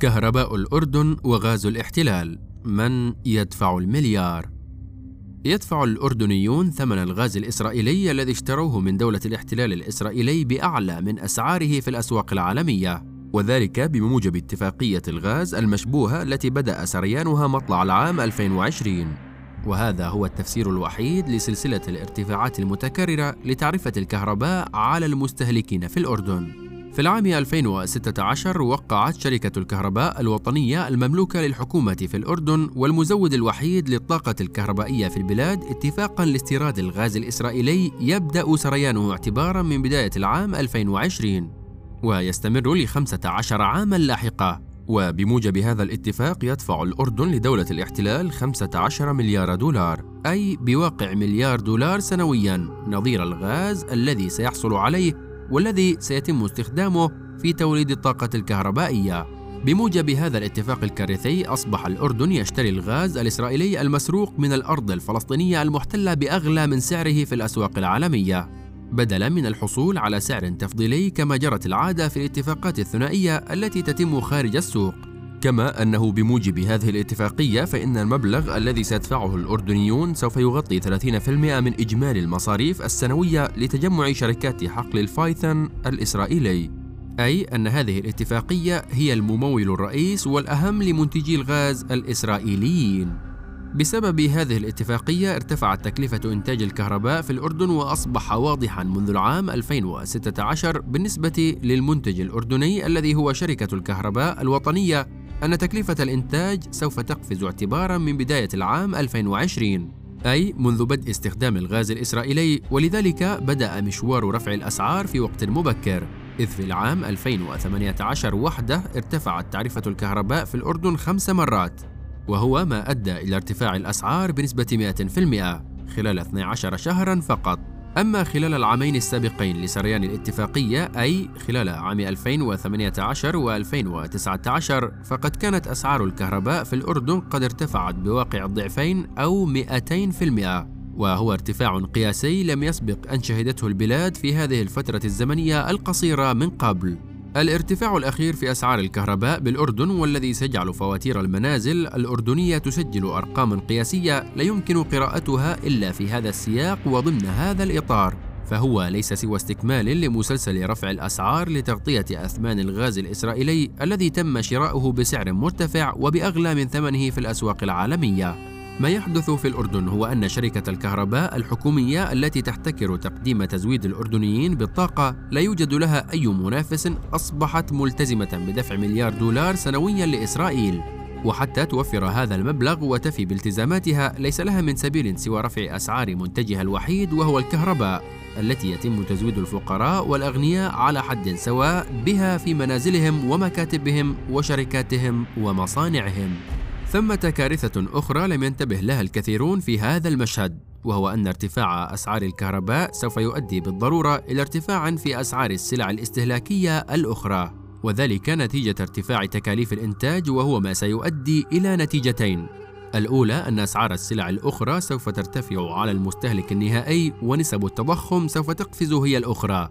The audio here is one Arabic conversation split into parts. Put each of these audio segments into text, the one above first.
كهرباء الأردن وغاز الاحتلال. من يدفع المليار؟ يدفع الأردنيون ثمن الغاز الإسرائيلي الذي اشتروه من دولة الاحتلال الإسرائيلي بأعلى من أسعاره في الأسواق العالمية وذلك بموجب اتفاقية الغاز المشبوهة التي بدأ سريانها مطلع العام 2020 وهذا هو التفسير الوحيد لسلسلة الارتفاعات المتكررة لتعرفة الكهرباء على المستهلكين في الأردن. في العام 2016 وقعت شركة الكهرباء الوطنية المملوكة للحكومة في الأردن والمزود الوحيد للطاقة الكهربائية في البلاد اتفاقا لاستيراد الغاز الإسرائيلي يبدأ سريانه اعتبارا من بداية العام 2020 ويستمر ل 15 عاما لاحقة وبموجب هذا الاتفاق يدفع الأردن لدولة الاحتلال 15 مليار دولار أي بواقع مليار دولار سنويا نظير الغاز الذي سيحصل عليه والذي سيتم استخدامه في توليد الطاقة الكهربائية. بموجب هذا الاتفاق الكارثي أصبح الأردن يشتري الغاز الإسرائيلي المسروق من الأرض الفلسطينية المحتلة بأغلى من سعره في الأسواق العالمية، بدلا من الحصول على سعر تفضيلي كما جرت العادة في الاتفاقات الثنائية التي تتم خارج السوق. كما أنه بموجب هذه الاتفاقية فإن المبلغ الذي سيدفعه الأردنيون سوف يغطي 30% من إجمالي المصاريف السنوية لتجمع شركات حقل الفايثن الإسرائيلي. أي أن هذه الاتفاقية هي الممول الرئيس والأهم لمنتجي الغاز الإسرائيليين. بسبب هذه الاتفاقية ارتفعت تكلفة إنتاج الكهرباء في الأردن وأصبح واضحا منذ العام 2016 بالنسبة للمنتج الأردني الذي هو شركة الكهرباء الوطنية أن تكلفة الإنتاج سوف تقفز اعتبارا من بداية العام 2020 أي منذ بدء استخدام الغاز الإسرائيلي ولذلك بدأ مشوار رفع الأسعار في وقت مبكر. إذ في العام 2018 وحده ارتفعت تعرفة الكهرباء في الأردن خمس مرات وهو ما أدى إلى ارتفاع الأسعار بنسبة 100% خلال 12 شهرا فقط. أما خلال العامين السابقين لسريان الاتفاقية أي خلال عام 2018 و 2019 فقد كانت أسعار الكهرباء في الأردن قد ارتفعت بواقع الضعفين أو 200% وهو ارتفاع قياسي لم يسبق أن شهدته البلاد في هذه الفترة الزمنية القصيرة من قبل. الارتفاع الأخير في أسعار الكهرباء بالأردن والذي سيجعل فواتير المنازل الأردنية تسجل أرقاما قياسية لا يمكن قراءتها إلا في هذا السياق وضمن هذا الإطار فهو ليس سوى استكمال لمسلسل رفع الأسعار لتغطية أثمان الغاز الإسرائيلي الذي تم شراؤه بسعر مرتفع وبأغلى من ثمنه في الأسواق العالمية. ما يحدث في الأردن هو أن شركة الكهرباء الحكومية التي تحتكر تقديم تزويد الأردنيين بالطاقة لا يوجد لها أي منافس أصبحت ملتزمة بدفع مليار دولار سنويا لإسرائيل. وحتى توفر هذا المبلغ وتفي بالتزاماتها ليس لها من سبيل سوى رفع أسعار منتجها الوحيد وهو الكهرباء التي يتم تزويد الفقراء والأغنياء على حد سواء بها في منازلهم ومكاتبهم وشركاتهم ومصانعهم. ثمة كارثة أخرى لم ينتبه لها الكثيرون في هذا المشهد وهو أن ارتفاع أسعار الكهرباء سوف يؤدي بالضرورة إلى ارتفاع في أسعار السلع الاستهلاكية الأخرى وذلك نتيجة ارتفاع تكاليف الإنتاج وهو ما سيؤدي إلى نتيجتين. الأولى أن أسعار السلع الأخرى سوف ترتفع على المستهلك النهائي ونسب التضخم سوف تقفز هي الأخرى.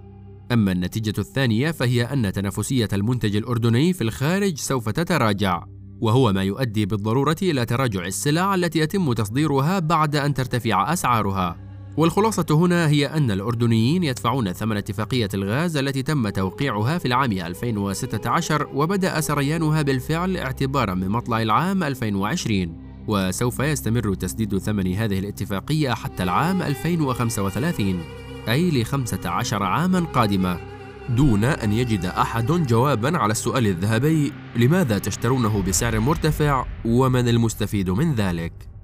أما النتيجة الثانية فهي أن تنافسية المنتج الأردني في الخارج سوف تتراجع. وهو ما يؤدي بالضرورة إلى تراجع السلع التي يتم تصديرها بعد أن ترتفع أسعارها. والخلاصة هنا هي أن الأردنيين يدفعون ثمن اتفاقية الغاز التي تم توقيعها في العام 2016 وبدأ سريانها بالفعل اعتبارا من مطلع العام 2020 وسوف يستمر تسديد ثمن هذه الاتفاقية حتى العام 2035 أي ل 15 عاما قادمة دون أن يجد أحد جوابا على السؤال الذهبي لماذا تشترونه بسعر مرتفع ومن المستفيد من ذلك؟